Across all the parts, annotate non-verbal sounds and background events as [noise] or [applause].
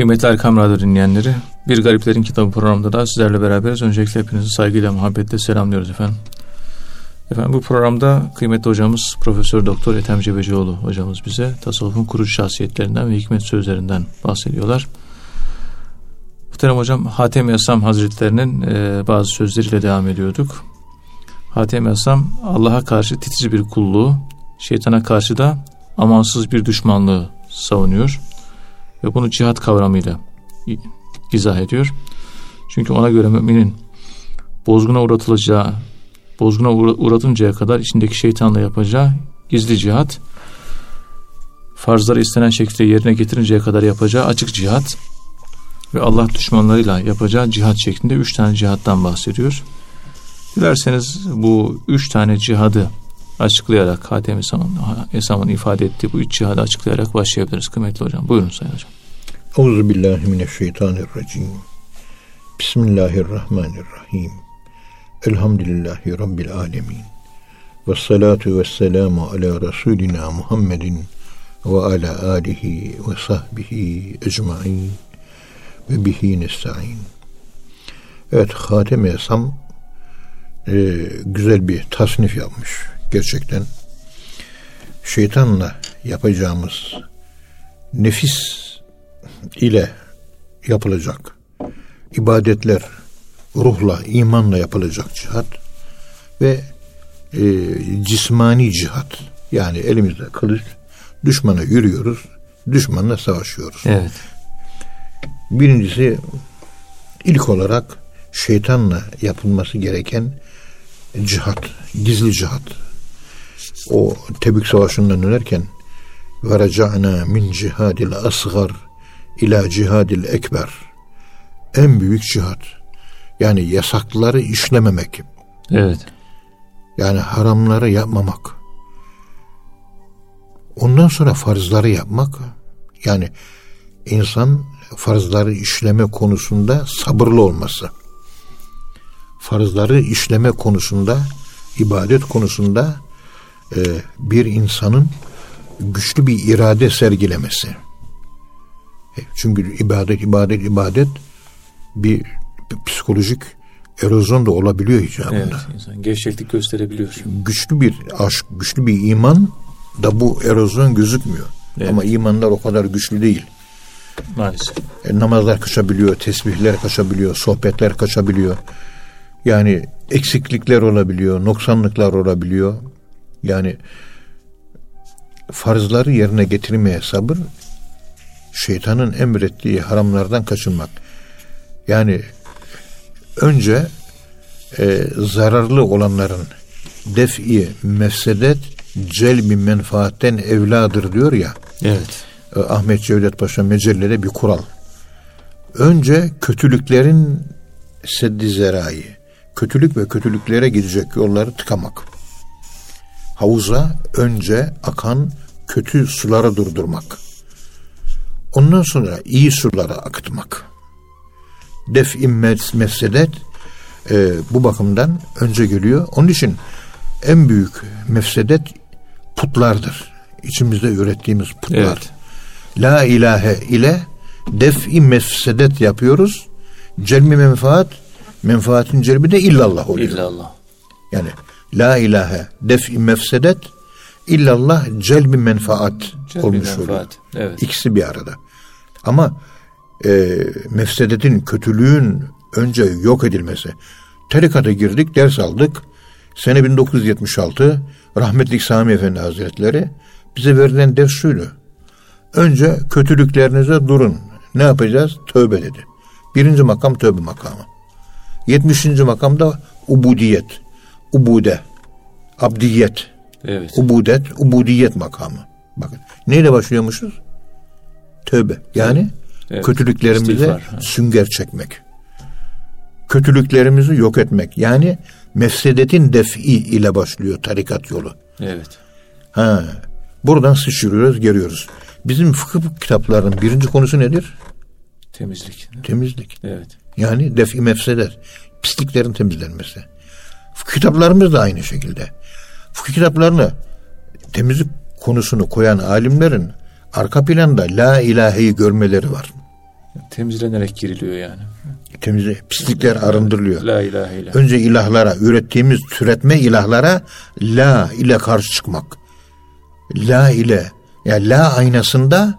Kıymetli Erkam Radyo dinleyenleri, Bir Gariplerin Kitabı programında da sizlerle beraberiz. Öncelikle hepinizi saygıyla, muhabbetle selamlıyoruz efendim. Efendim bu programda kıymetli hocamız Profesör Doktor Ethem Cebecioğlu hocamız bize tasavvufun kurucu şahsiyetlerinden ve hikmet sözlerinden bahsediyorlar. Muhterem hocam Hatem Yasam Hazretlerinin e, bazı sözleriyle devam ediyorduk. Hatem Yasam Allah'a karşı titiz bir kulluğu, şeytana karşı da amansız bir düşmanlığı savunuyor. Ve bunu cihat kavramıyla izah ediyor. Çünkü ona göre müminin bozguna uğratılacağı, bozguna uğratıncaya kadar içindeki şeytanla yapacağı gizli cihat, farzları istenen şekilde yerine getirinceye kadar yapacağı açık cihat ve Allah düşmanlarıyla yapacağı cihat şeklinde üç tane cihattan bahsediyor. Dilerseniz bu üç tane cihadı açıklayarak Hatem Esam'ın, ifade ettiği bu üç cihadı açıklayarak başlayabiliriz kıymetli hocam. Buyurun Sayın Hocam. Euzu billahi mineşşeytanirracim. Bismillahirrahmanirrahim. Elhamdülillahi rabbil alamin. Ve salatu ve selamu ala Resulina Muhammedin ve ala alihi ve sahbihi ecmain ve bihi nesta'in. Evet Hatem Esam e, güzel bir tasnif yapmış gerçekten. Şeytanla yapacağımız nefis ile yapılacak ibadetler ruhla, imanla yapılacak cihat ve e, cismani cihat yani elimizde kılıç düşmana yürüyoruz, düşmanla savaşıyoruz. Evet. Birincisi ilk olarak şeytanla yapılması gereken cihat, gizli cihat. O Tebük Savaşı'ndan dönerken veraca'na min cihadil asgar ila cihadil ekber. En büyük cihat. Yani yasakları işlememek. Evet. Yani haramları yapmamak. Ondan sonra farzları yapmak. Yani insan farzları işleme konusunda sabırlı olması. Farzları işleme konusunda, ibadet konusunda e, bir insanın güçlü bir irade sergilemesi. E, çünkü ibadet, ibadet, ibadet bir, bir psikolojik erozyon da olabiliyor icabında. Evet, insan gevşeklik gösterebiliyor. Güçlü bir aşk, güçlü bir iman da bu erozyon gözükmüyor. Evet. Ama imanlar o kadar güçlü değil. Maalesef. E, namazlar kaçabiliyor, tesbihler kaçabiliyor, sohbetler kaçabiliyor. Yani eksiklikler olabiliyor, noksanlıklar olabiliyor. Yani farzları yerine getirmeye sabır şeytanın emrettiği haramlardan kaçınmak. Yani önce e, zararlı olanların def'i mefsedet celbi menfaatten evladır diyor ya. Evet. E, Ahmet Cevdet Paşa Mecelle'de bir kural. Önce kötülüklerin seddi zerayı, kötülük ve kötülüklere gidecek yolları tıkamak. Havuza önce akan kötü suları durdurmak. Ondan sonra iyi sulara akıtmak. Def-i mefsedet e, bu bakımdan önce geliyor. Onun için en büyük mefsedet putlardır. İçimizde ürettiğimiz putlar. Evet. La ilahe ile def-i mefsedet yapıyoruz. Celmi menfaat, menfaatin celbi de illallah oluyor. İllallah. Yani la ilahe def-i mefsedet illallah celbi menfaat celbi olmuş menfaat. oluyor. Evet. İkisi bir arada. Ama e, mefsedetin, kötülüğün önce yok edilmesi. Tarikata girdik, ders aldık. Sene 1976 rahmetlik Sami Efendi Hazretleri bize verilen ders şuydu. Önce kötülüklerinize durun. Ne yapacağız? Tövbe dedi. Birinci makam tövbe makamı. Yetmişinci makamda ubudiyet. Ubude. Abdiyet. Evet. Ubudet, ubudiyet makamı. Bakın neyle başlıyormuşuz? Tövbe. Yani evet. kötülüklerimize sünger çekmek. Kötülüklerimizi yok etmek. Yani mefsedetin def'i ile başlıyor tarikat yolu. Evet. Ha, buradan sıçrıyoruz, geliyoruz. Bizim fıkıh kitaplarının birinci konusu nedir? Temizlik. Temizlik. Evet. Yani def'i mefsedet. Pisliklerin temizlenmesi. Fıkıh kitaplarımız da aynı şekilde. Fıkıh kitaplarını temizlik konusunu koyan alimlerin arka planda la ilaheyi görmeleri var. Temizlenerek giriliyor yani. Temizle, pislikler arındırılıyor. La ilahe illallah. Önce ilahlara, ürettiğimiz türetme ilahlara la ile karşı çıkmak. La ile, yani la aynasında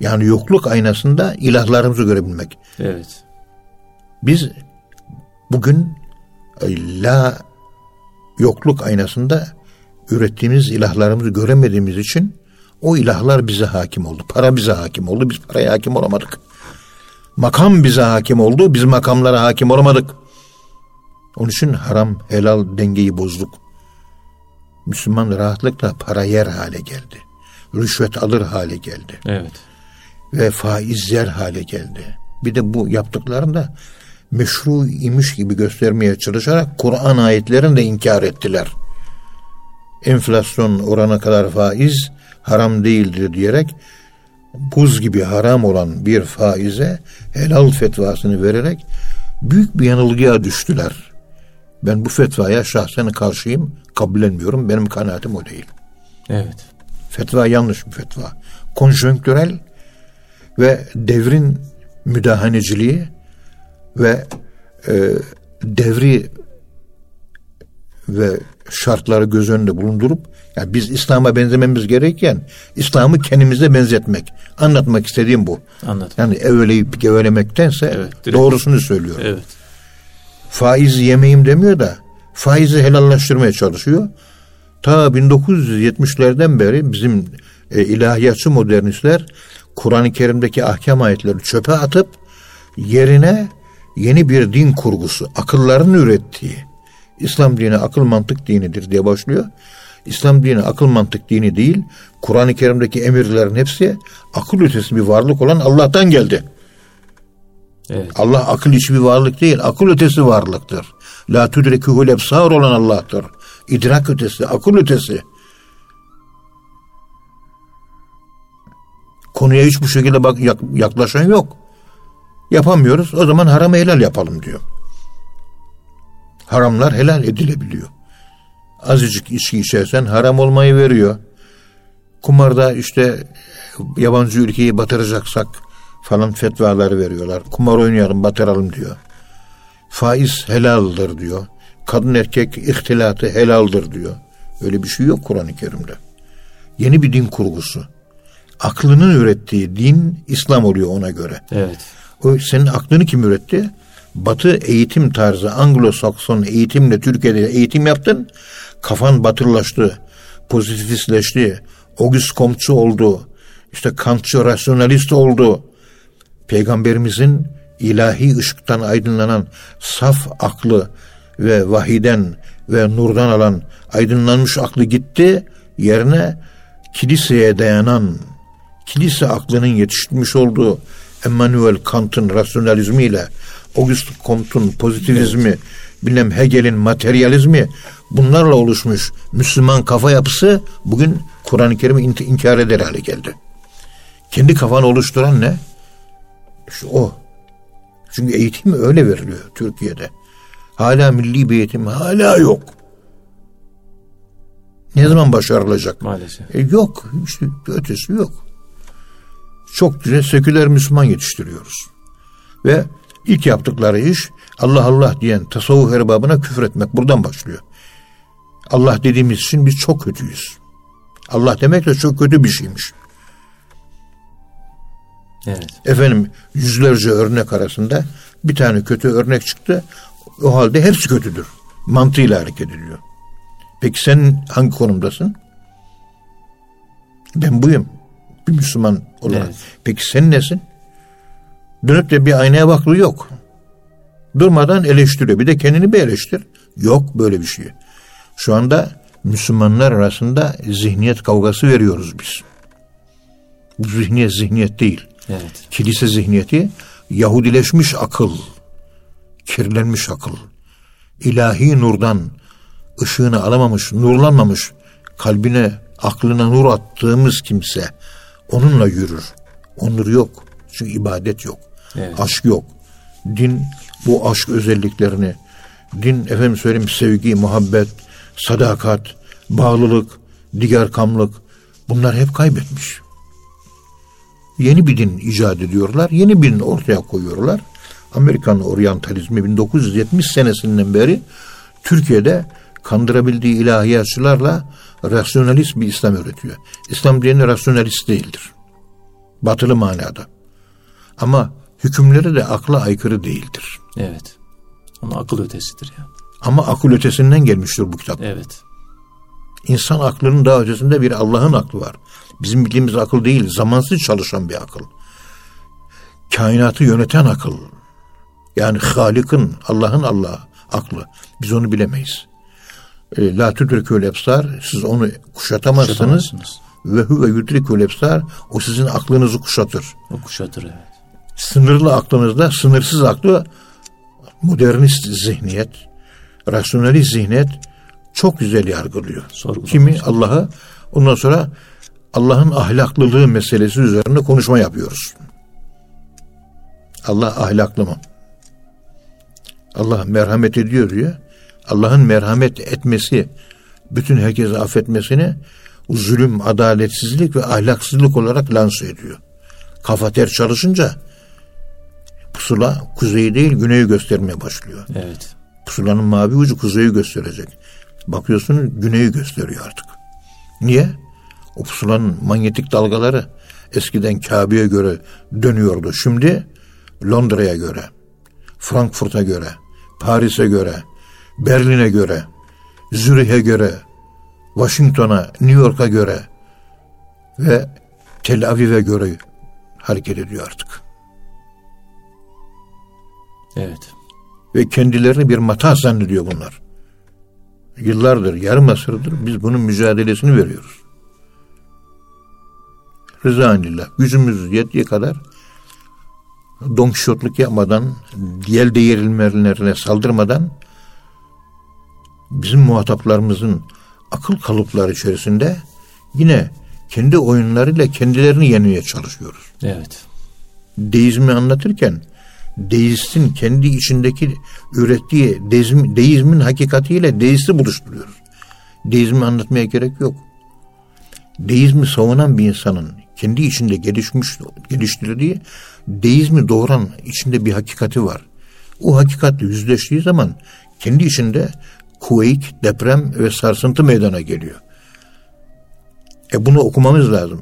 yani yokluk aynasında ilahlarımızı görebilmek. Evet. Biz bugün la yokluk aynasında ürettiğimiz ilahlarımızı göremediğimiz için o ilahlar bize hakim oldu. Para bize hakim oldu. Biz paraya hakim olamadık. Makam bize hakim oldu. Biz makamlara hakim olamadık. Onun için haram helal dengeyi bozduk. Müslüman rahatlıkla para yer hale geldi. Rüşvet alır hale geldi. Evet. Ve faiz yer hale geldi. Bir de bu yaptıklarında meşru imiş gibi göstermeye çalışarak Kur'an ayetlerini de inkar ettiler. Enflasyon orana kadar faiz haram değildir diyerek buz gibi haram olan bir faize helal fetvasını vererek büyük bir yanılgıya düştüler. Ben bu fetvaya şahsen karşıyım, kabullenmiyorum. Benim kanaatim o değil. Evet. Fetva yanlış bir fetva. Konjonktürel ve devrin müdahaneciliği ve e, devri ve şartları göz önünde bulundurup yani biz İslam'a benzememiz gereken İslam'ı kendimize benzetmek. Anlatmak istediğim bu. Anladım. Yani eveleyip gevelemektense Evet, direkt. doğrusunu söylüyor. Evet. Faiz yemeyim demiyor da faizi helallaştırmaya çalışıyor. Ta 1970'lerden beri bizim e, ilahiyatçı modernistler Kur'an-ı Kerim'deki ahkam ayetleri çöpe atıp yerine yeni bir din kurgusu, akılların ürettiği, İslam dini akıl mantık dinidir diye başlıyor. İslam dini akıl mantık dini değil, Kur'an-ı Kerim'deki emirlerin hepsi akıl ötesi bir varlık olan Allah'tan geldi. Evet. Allah akıl içi bir varlık değil, akıl ötesi varlıktır. La tudrekuhul ebsar olan Allah'tır. İdrak ötesi, akıl ötesi. Konuya hiç bu şekilde bak, yak- yaklaşan yok. Yapamıyoruz, o zaman haram helal yapalım diyor. Haramlar helal edilebiliyor. Azıcık içki içersen haram olmayı veriyor. Kumarda işte yabancı ülkeyi batıracaksak falan fetvaları veriyorlar. Kumar oynayalım batıralım diyor. Faiz helaldir diyor. Kadın erkek ihtilatı helaldir diyor. Öyle bir şey yok Kur'an-ı Kerim'de. Yeni bir din kurgusu. Aklının ürettiği din İslam oluyor ona göre. Evet. O senin aklını kim üretti? Batı eğitim tarzı Anglo-Sakson eğitimle Türkiye'de eğitim yaptın. Kafan batırlaştı. Pozitifistleşti. Auguste Comte'cu oldu. İşte Kantçı rasyonalist oldu. Peygamberimizin ilahi ışıktan aydınlanan saf aklı ve vahiden ve nurdan alan aydınlanmış aklı gitti. Yerine kiliseye dayanan kilise aklının yetiştirmiş olduğu Emmanuel Kant'ın rasyonalizmiyle Auguste Comte'un pozitivizmi, bilmem Hegel'in materyalizmi bunlarla oluşmuş Müslüman kafa yapısı bugün Kur'an-ı Kerim'i ink- inkar eder hale geldi. Kendi kafanı oluşturan ne? İşte o. Çünkü eğitim öyle veriliyor Türkiye'de. Hala milli bir eğitim hala yok. Ne zaman başarılacak? Maalesef. E yok. İşte ötesi yok. Çok güzel seküler Müslüman yetiştiriyoruz. Ve ilk yaptıkları iş Allah Allah diyen tasavvuf erbabına küfür etmek. Buradan başlıyor. Allah dediğimiz için biz çok kötüyüz. Allah demek de çok kötü bir şeymiş. Evet. Efendim yüzlerce örnek arasında bir tane kötü örnek çıktı. O halde hepsi kötüdür. Mantığıyla hareket ediyor. Peki sen hangi konumdasın? Ben buyum. Bir Müslüman olarak. Evet. Peki sen nesin? Dönüp de bir aynaya baklığı yok. Durmadan eleştiriyor. Bir de kendini bir eleştir. Yok böyle bir şey. Şu anda Müslümanlar arasında zihniyet kavgası veriyoruz biz. Bu zihniyet zihniyet değil Evet. kilise zihniyeti Yahudileşmiş akıl, kirlenmiş akıl, ilahi nurdan ışığını alamamış, nurlanmamış, kalbine, aklına nur attığımız kimse onunla yürür. O nur yok. Çünkü ibadet yok. Evet. Aşk yok. Din bu aşk özelliklerini, din efendim söyleyeyim sevgi, muhabbet, sadakat, bağlılık, diğer kamlık bunlar hep kaybetmiş. Yeni bir din icat ediyorlar. Yeni bir din ortaya koyuyorlar. Amerikan oryantalizmi 1970 senesinden beri Türkiye'de kandırabildiği ilahiyatçılarla rasyonalist bir İslam üretiyor. İslam dini rasyonalist değildir. Batılı manada. Ama hükümleri de akla aykırı değildir. Evet. Ama akıl ötesidir ya. Ama akıl ötesinden gelmiştir bu kitap. Evet. İnsan aklının daha ötesinde bir Allah'ın aklı var. Bizim bildiğimiz akıl değil, zamansız çalışan bir akıl. Kainatı yöneten akıl. Yani Halik'in, Allah'ın Allah aklı. Biz onu bilemeyiz. E, La tudrikül ebsar, siz onu kuşatamazsınız. Ve huve yudrikül ebsar, o sizin aklınızı kuşatır. O kuşatır evet. Sınırlı aklınızda, sınırsız aklı modernist zihniyet, rasyonalist zihniyet çok güzel yargılıyor. Kimi Allah'ı ondan sonra Allah'ın ahlaklılığı meselesi üzerinde konuşma yapıyoruz. Allah ahlaklı mı? Allah merhamet ediyor diyor. Allah'ın merhamet etmesi, bütün herkese affetmesini zulüm, adaletsizlik ve ahlaksızlık olarak lanse ediyor. Kafa ter çalışınca pusula kuzeyi değil güneyi göstermeye başlıyor. Evet. Pusulanın mavi ucu kuzeyi gösterecek. Bakıyorsun güneyi gösteriyor artık. Niye? O pusulanın manyetik dalgaları eskiden Kabe'ye göre dönüyordu. Şimdi Londra'ya göre, Frankfurt'a göre, Paris'e göre, Berlin'e göre, Zürih'e göre, Washington'a, New York'a göre ve Tel Aviv'e göre hareket ediyor artık. Evet. Ve kendilerini bir mata zannediyor bunlar. Yıllardır, yarım asırdır biz bunun mücadelesini veriyoruz. Rızanillah. Gücümüz yettiği kadar donkşotluk yapmadan, diğer değerilmelerine saldırmadan bizim muhataplarımızın akıl kalıpları içerisinde yine kendi oyunlarıyla kendilerini yenmeye çalışıyoruz. Evet. Deizmi anlatırken deistin kendi içindeki ürettiği deizm, deizmin hakikatiyle deisti buluşturuyoruz. Deizmi anlatmaya gerek yok. Deizmi savunan bir insanın kendi içinde gelişmiş geliştirdiği deizmi doğuran içinde bir hakikati var. O hakikatle yüzleştiği zaman kendi içinde kuveyk, deprem ve sarsıntı meydana geliyor. E bunu okumamız lazım.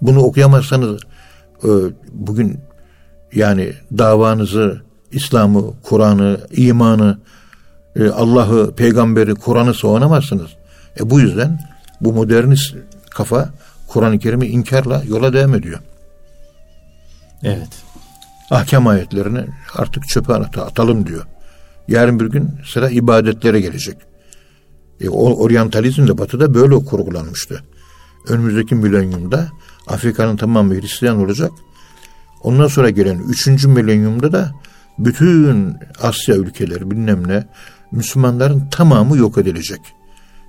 Bunu okuyamazsanız e, bugün yani davanızı, İslam'ı, Kur'an'ı, imanı, e, Allah'ı, peygamberi, Kur'an'ı savunamazsınız. E bu yüzden bu modernist kafa Kur'an-ı Kerim'i inkarla yola devam ediyor. Evet. Ahkam ayetlerini artık çöpe atalım diyor. Yarın bir gün sıra ibadetlere gelecek. E, oryantalizm de batıda böyle kurgulanmıştı. Önümüzdeki milenyumda Afrika'nın tamamı Hristiyan olacak. Ondan sonra gelen üçüncü milenyumda da bütün Asya ülkeleri bilmem ne Müslümanların tamamı yok edilecek.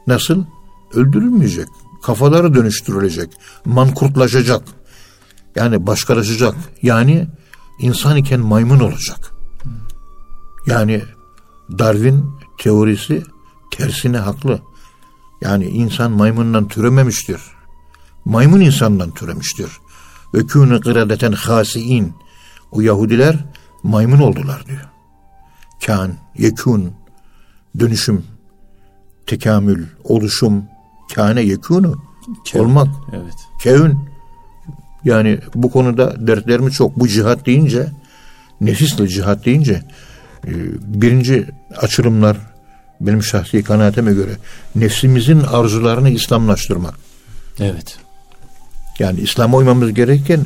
Nasıl? Öldürülmeyecek. Kafaları dönüştürülecek. Mankurtlaşacak. Yani başkalaşacak. Yani insan iken maymun olacak. Yani Darwin teorisi tersine haklı. Yani insan maymundan türememiştir. Maymun insandan türemiştir. Ve kûnü kıradeten hasiin. O Yahudiler maymun oldular diyor. Kan, yekûn, dönüşüm, tekamül, oluşum, kâne yekûnu, olmak. Evet. Kevün. Yani bu konuda dertlerimi çok. Bu cihat deyince, nefisle cihat deyince birinci açılımlar benim şahsi kanaatime göre nefsimizin arzularını İslamlaştırmak. Evet. Yani İslam'a uymamız gereken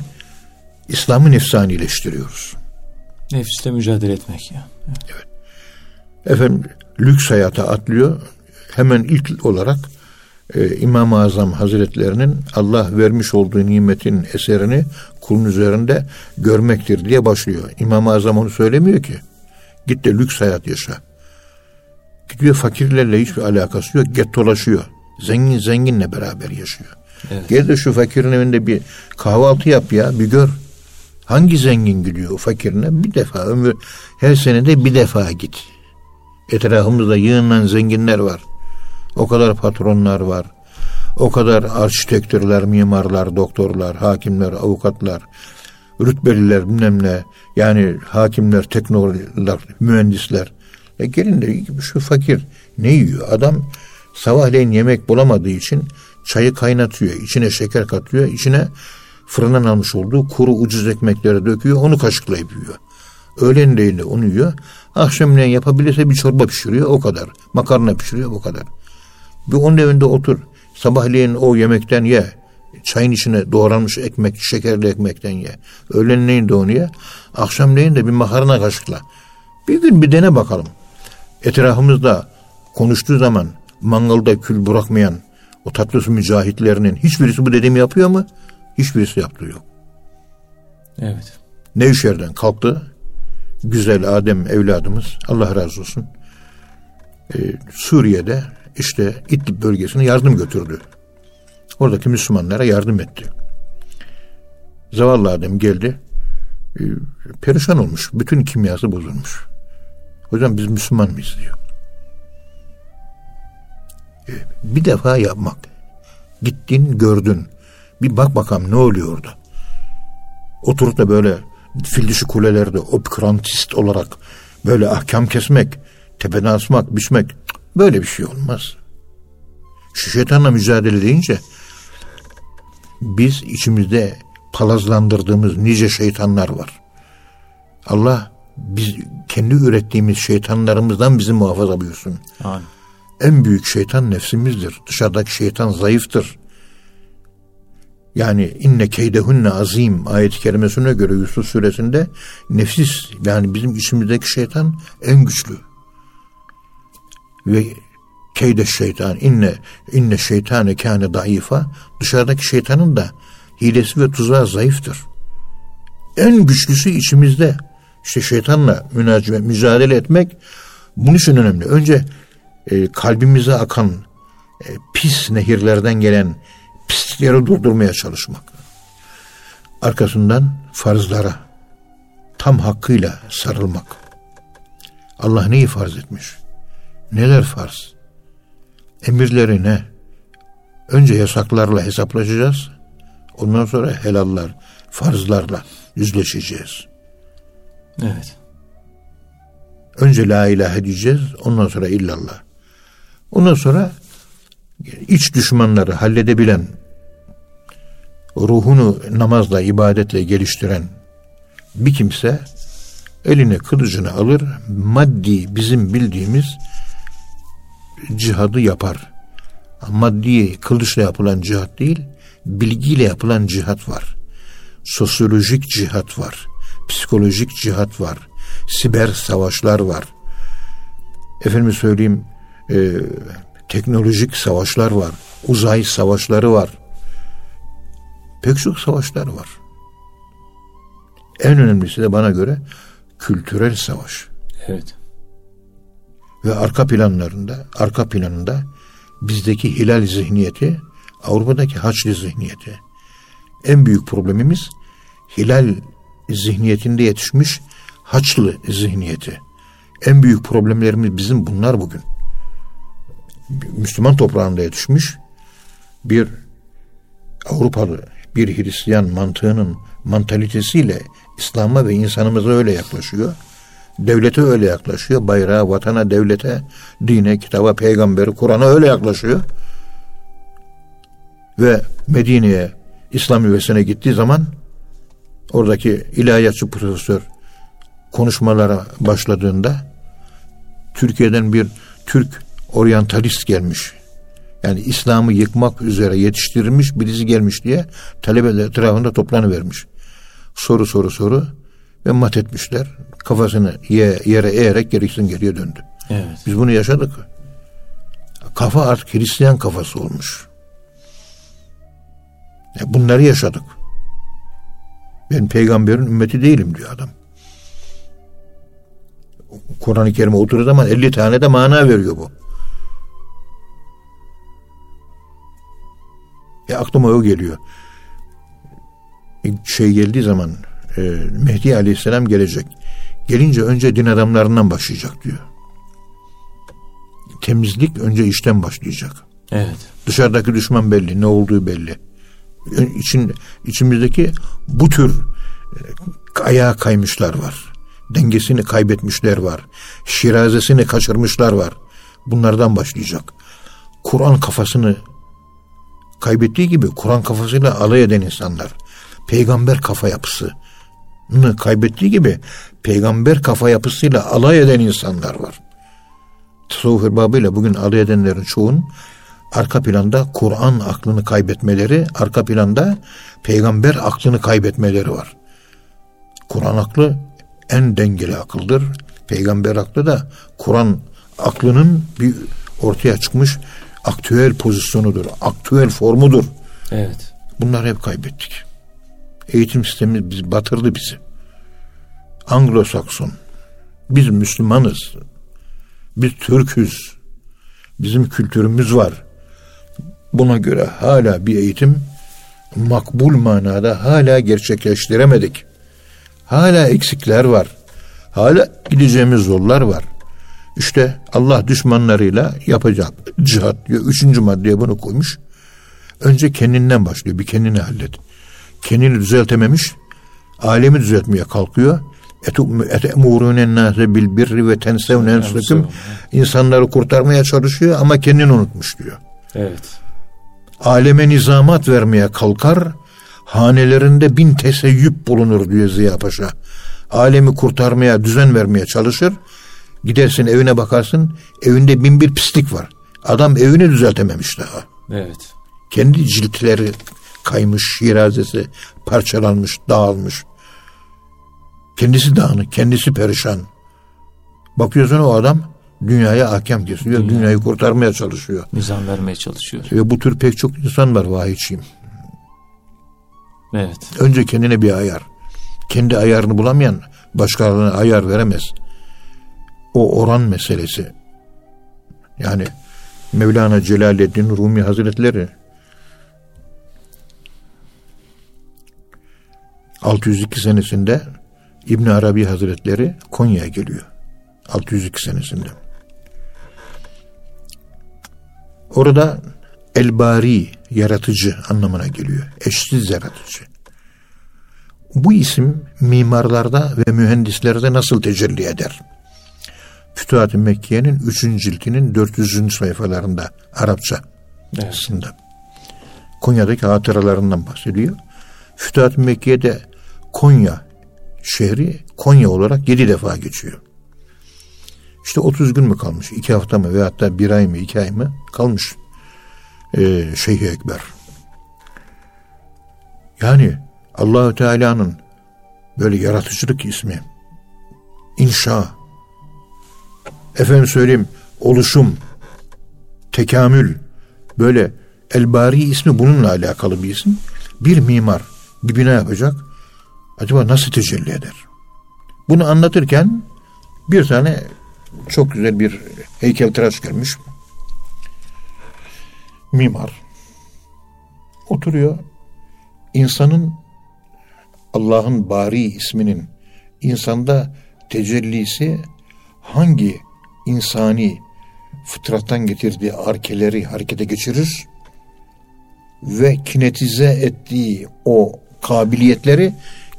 İslam'ı nefsanileştiriyoruz. Nefisle mücadele etmek ya. Evet. Efendim lüks hayata atlıyor. Hemen ilk olarak e, İmam-ı Azam Hazretlerinin Allah vermiş olduğu nimetin eserini kulun üzerinde görmektir diye başlıyor. İmam-ı Azam onu söylemiyor ki. Git de lüks hayat yaşa. Gidiyor fakirlerle hiçbir alakası yok. Get dolaşıyor. Zengin zenginle beraber yaşıyor. Evet. Gel de şu fakirin evinde bir kahvaltı yap ya bir gör. Hangi zengin gidiyor fakirine? Bir defa ömür her senede bir defa git. Etrafımızda yığınlan zenginler var. O kadar patronlar var. O kadar arşitektörler, mimarlar, doktorlar, hakimler, avukatlar, rütbeliler bilmem ne. Yani hakimler, teknologlar, mühendisler. E gelin de şu fakir ne yiyor? Adam sabahleyin yemek bulamadığı için çayı kaynatıyor. içine şeker katıyor. içine fırından almış olduğu kuru ucuz ekmekleri döküyor. Onu kaşıklayıp yiyor. Öğlenleyin de onu yiyor. Akşamleyin yapabilirse bir çorba pişiriyor. O kadar. Makarna pişiriyor. O kadar. Bir onun evinde otur. Sabahleyin o yemekten ye. Çayın içine doğranmış ekmek, şekerli ekmekten ye. Öğlenleyin de onu ye. Akşamleyin de bir makarna kaşıkla. Bir gün bir dene bakalım. Etrafımızda konuştuğu zaman mangalda kül bırakmayan o tatlı su mücahitlerinin hiçbirisi bu dediğimi yapıyor mu? Hiçbirisi yaptığı yok. Evet. Nevşehir'den kalktı. Güzel Adem evladımız Allah razı olsun. Ee, Suriye'de işte İdlib bölgesine yardım götürdü. Oradaki Müslümanlara yardım etti. Zavallı Adem geldi. E, perişan olmuş. Bütün kimyası bozulmuş. Hocam biz Müslüman mıyız diyor. E, bir defa yapmak. Gittin gördün. Bir bak bakalım ne oluyor orada. Oturup da böyle fil dişi kulelerde opikrantist olarak böyle ahkam kesmek, tepeden asmak, biçmek böyle bir şey olmaz. Şu şeytanla mücadele deyince biz içimizde palazlandırdığımız nice şeytanlar var. Allah biz kendi ürettiğimiz şeytanlarımızdan bizi muhafaza buyursun. Amin. En büyük şeytan nefsimizdir. Dışarıdaki şeytan zayıftır. Yani inne keydehunne azim ayet-i kerimesine göre Yusuf suresinde nefis yani bizim içimizdeki şeytan en güçlü. Ve keyde şeytan inne inne şeytane kâne daifa dışarıdaki şeytanın da hilesi ve tuzağı zayıftır. En güçlüsü içimizde. İşte şeytanla münacaat, mücadele etmek bunun için önemli. Önce e, kalbimize akan e, pis nehirlerden gelen pislikleri durdurmaya çalışmak. Arkasından farzlara tam hakkıyla sarılmak. Allah neyi farz etmiş? Neler farz? Emirleri ne? Önce yasaklarla hesaplaşacağız. Ondan sonra helallar, farzlarla yüzleşeceğiz. Evet. Önce la ilahe diyeceğiz. Ondan sonra illallah. Ondan sonra iç düşmanları halledebilen, ruhunu namazla, ibadetle geliştiren bir kimse eline kılıcını alır, maddi bizim bildiğimiz cihadı yapar. Maddi kılıçla yapılan cihat değil, bilgiyle yapılan cihat var. Sosyolojik cihat var. Psikolojik cihat var. Siber savaşlar var. Efendim söyleyeyim, e, teknolojik savaşlar var. Uzay savaşları var. Pek çok savaşlar var. En önemlisi de bana göre kültürel savaş. Evet. Ve arka planlarında, arka planında bizdeki hilal zihniyeti, Avrupa'daki haçlı zihniyeti. En büyük problemimiz hilal zihniyetinde yetişmiş haçlı zihniyeti. En büyük problemlerimiz bizim bunlar bugün. Müslüman toprağında yetişmiş bir Avrupalı bir Hristiyan mantığının mantalitesiyle İslam'a ve insanımıza öyle yaklaşıyor. Devlete öyle yaklaşıyor. Bayrağa, vatana, devlete, dine, kitaba, peygamberi, Kur'an'a öyle yaklaşıyor. Ve Medine'ye, İslam üvesine gittiği zaman oradaki ilahiyatçı profesör konuşmalara başladığında Türkiye'den bir Türk oryantalist gelmiş. Yani İslam'ı yıkmak üzere yetiştirilmiş birisi gelmiş diye talebeler etrafında toplanıvermiş. Soru soru soru ve mat etmişler. Kafasını ye, yere eğerek gerisin geriye döndü. Evet. Biz bunu yaşadık. Kafa artık Hristiyan kafası olmuş. Ya bunları yaşadık. Ben peygamberin ümmeti değilim diyor adam. Kur'an-ı Kerim'e oturduğu zaman 50 tane de mana veriyor bu. E aklıma o geliyor. Şey geldiği zaman e, Mehdi Aleyhisselam gelecek. Gelince önce din adamlarından başlayacak diyor. Temizlik önce işten başlayacak. Evet. Dışarıdaki düşman belli, ne olduğu belli. İçin, içimizdeki bu tür e, ayağa kaymışlar var. Dengesini kaybetmişler var. Şirazesini kaçırmışlar var. Bunlardan başlayacak. Kur'an kafasını kaybettiği gibi Kur'an kafasıyla alay eden insanlar. Peygamber kafa yapısı kaybettiği gibi peygamber kafa yapısıyla alay eden insanlar var. Tasavvuf erbabıyla bugün alay edenlerin çoğun arka planda Kur'an aklını kaybetmeleri, arka planda peygamber aklını kaybetmeleri var. Kur'an aklı en dengeli akıldır. Peygamber aklı da Kur'an aklının bir ortaya çıkmış aktüel pozisyonudur, aktüel formudur. Evet. Bunları hep kaybettik. Eğitim sistemi biz batırdı bizi. Anglo-Sakson. Biz Müslümanız. Biz Türküz. Bizim kültürümüz var. Buna göre hala bir eğitim makbul manada hala gerçekleştiremedik. Hala eksikler var. Hala gideceğimiz yollar var. İşte Allah düşmanlarıyla yapacak cihat diyor. Üçüncü maddeye bunu koymuş. Önce kendinden başlıyor. Bir kendini hallet. Kendini düzeltememiş. Alemi düzeltmeye kalkıyor. Etemurûnen nâse bil birri ve tensevne ensukum. İnsanları kurtarmaya çalışıyor ama kendini unutmuş diyor. Evet. Aleme nizamat vermeye kalkar. Hanelerinde bin teseyyüp bulunur diyor Ziya Paşa. Alemi kurtarmaya, düzen vermeye çalışır. Gidersin evine bakarsın evinde bin bir pislik var. Adam evini düzeltememiş daha. Evet. Kendi ciltleri kaymış, şirazesi parçalanmış, dağılmış. Kendisi dağınık, kendisi perişan. Bakıyorsun o adam dünyaya hakem kesiyor, Dünya. dünyayı kurtarmaya çalışıyor. Nizam vermeye çalışıyor. Ve bu tür pek çok insan var vahiyçiyim. Evet. Önce kendine bir ayar. Kendi ayarını bulamayan başkalarına ayar veremez. O oran meselesi. Yani Mevlana Celaleddin Rumi Hazretleri 602 senesinde İbn Arabi Hazretleri Konya'ya geliyor. 602 senesinde. Orada Elbari yaratıcı anlamına geliyor. Eşsiz yaratıcı. Bu isim mimarlarda ve mühendislerde nasıl tecelli eder? Fütuhat-ı Mekke'nin 3. ciltinin 400. sayfalarında Arapça evet. aslında. Konya'daki hatıralarından bahsediyor. Fütuhat-ı Mekke'de Konya şehri Konya olarak yedi defa geçiyor. İşte 30 gün mü kalmış? iki hafta mı veyahut da bir ay mı iki ay mı kalmış ee, Şeyh Ekber. Yani Allahü Teala'nın böyle yaratıcılık ismi inşa efendim söyleyeyim oluşum tekamül böyle Elbari ismi bununla alakalı bir isim. Bir mimar bir bina yapacak acaba nasıl tecelli eder? Bunu anlatırken bir tane çok güzel bir heykel tıraş gelmiş. Mimar. Oturuyor. İnsanın Allah'ın bari isminin insanda tecellisi hangi insani fıtrattan getirdiği arkeleri harekete geçirir ve kinetize ettiği o kabiliyetleri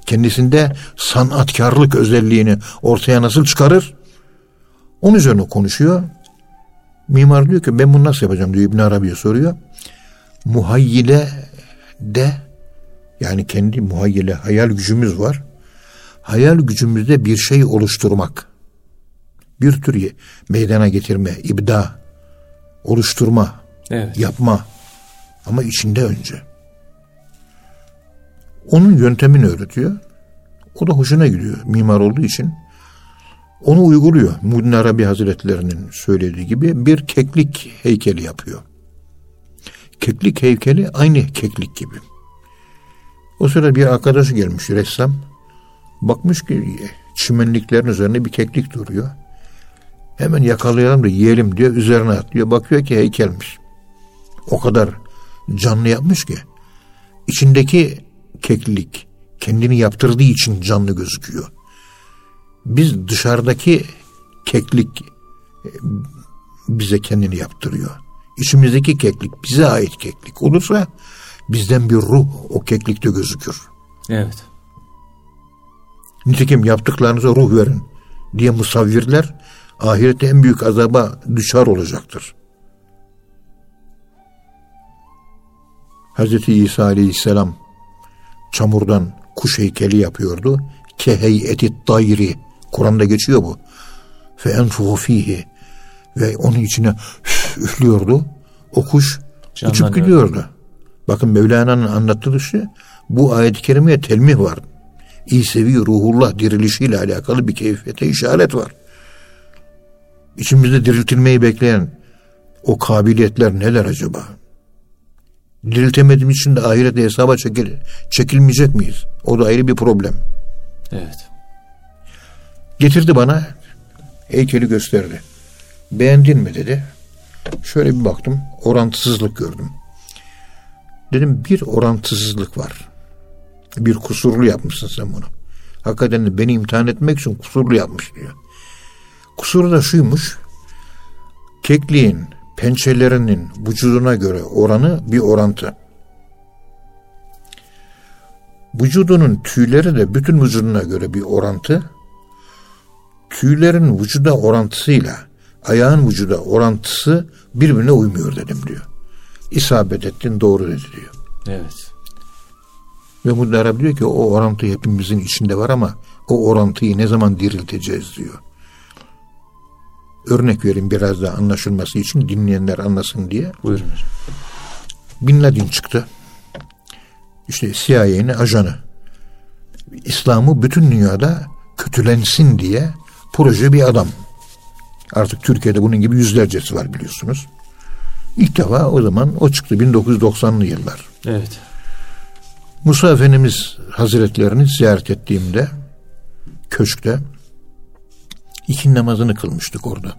kendisinde sanatkarlık özelliğini ortaya nasıl çıkarır? Onun üzerine konuşuyor. Mimar diyor ki ben bunu nasıl yapacağım diyor İbn Arabi'ye soruyor. Muhayyile de yani kendi muhayyile hayal gücümüz var. Hayal gücümüzde bir şey oluşturmak. Bir tür meydana getirme, ibda, oluşturma, evet. yapma. Ama içinde önce. Onun yöntemini öğretiyor. O da hoşuna gidiyor mimar olduğu için. Onu uyguluyor. Muhyiddin Arabi Hazretlerinin söylediği gibi bir keklik heykeli yapıyor. Keklik heykeli aynı keklik gibi. O sırada bir arkadaşı gelmiş ressam. Bakmış ki çimenliklerin üzerine bir keklik duruyor. Hemen yakalayalım da yiyelim diyor. Üzerine atlıyor. Bakıyor ki heykelmiş. O kadar canlı yapmış ki. içindeki keklik kendini yaptırdığı için canlı gözüküyor. Biz dışarıdaki keklik e, bize kendini yaptırıyor. içimizdeki keklik bize ait keklik olursa bizden bir ruh o keklikte gözükür. Evet. Nitekim yaptıklarınıza ruh verin diye musavvirler ahirette en büyük azaba düşar olacaktır. Hz. İsa aleyhisselam çamurdan kuş heykeli yapıyordu. Keheyeti dayri. Kur'an'da geçiyor bu. Fe enfuhu fihi. Ve onun içine üflüyordu. O kuş uçup gidiyordu. Bakın Mevlana'nın anlattığı şey bu ayet-i kerimeye telmih var. İsevi ruhullah dirilişiyle alakalı bir keyfiyete işaret var. İçimizde diriltilmeyi bekleyen o kabiliyetler neler acaba? Diriltemediğim için de ahirete hesaba çekil, çekilmeyecek miyiz? O da ayrı bir problem. Evet. Getirdi bana heykeli gösterdi. Beğendin mi dedi. Şöyle bir baktım orantısızlık gördüm. Dedim bir orantısızlık var. Bir kusurlu yapmışsın sen bunu. Hakikaten de beni imtihan etmek için kusurlu yapmış diyor. Kusuru da şuymuş. Kekliğin pençelerinin vücuduna göre oranı bir orantı. Vücudunun tüyleri de bütün vücuduna göre bir orantı. Tüylerin vücuda orantısıyla ayağın vücuda orantısı birbirine uymuyor dedim diyor. İsabet ettin doğru dedi diyor. Evet. Ve Muhtar diyor ki o orantı hepimizin içinde var ama o orantıyı ne zaman dirilteceğiz diyor. Örnek vereyim biraz daha anlaşılması için dinleyenler anlasın diye. Buyurun. Bin Laden çıktı. İşte CIA'nin ajanı. İslam'ı bütün dünyada kötülensin diye proje bir adam. Artık Türkiye'de bunun gibi yüzlercesi var biliyorsunuz. İlk defa o zaman o çıktı 1990'lı yıllar. Evet. Musa Efendimiz Hazretlerini ziyaret ettiğimde köşkte iki namazını kılmıştık orada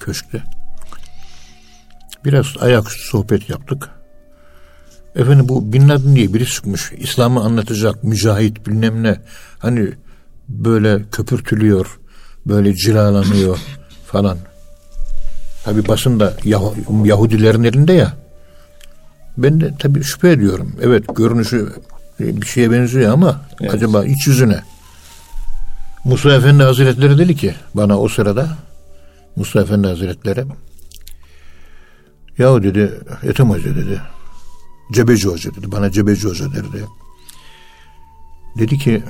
köşkte. Biraz ayaküstü sohbet yaptık. Efendim bu Bin Laden diye biri çıkmış. İslam'ı anlatacak mücahit bilmem ne. Hani böyle köpürtülüyor. Böyle cilalanıyor [laughs] falan. Tabi basında Yah- Yahudilerin elinde ya. Ben de tabi şüphe ediyorum. Evet görünüşü bir şeye benziyor ama evet. acaba iç yüzüne. Musa Efendi Hazretleri dedi ki bana o sırada Musa Efendi Hazretleri yahu dedi Ethem Hoca dedi Cebeci Hoca dedi bana Cebeci Hoca derdi. Dedi ki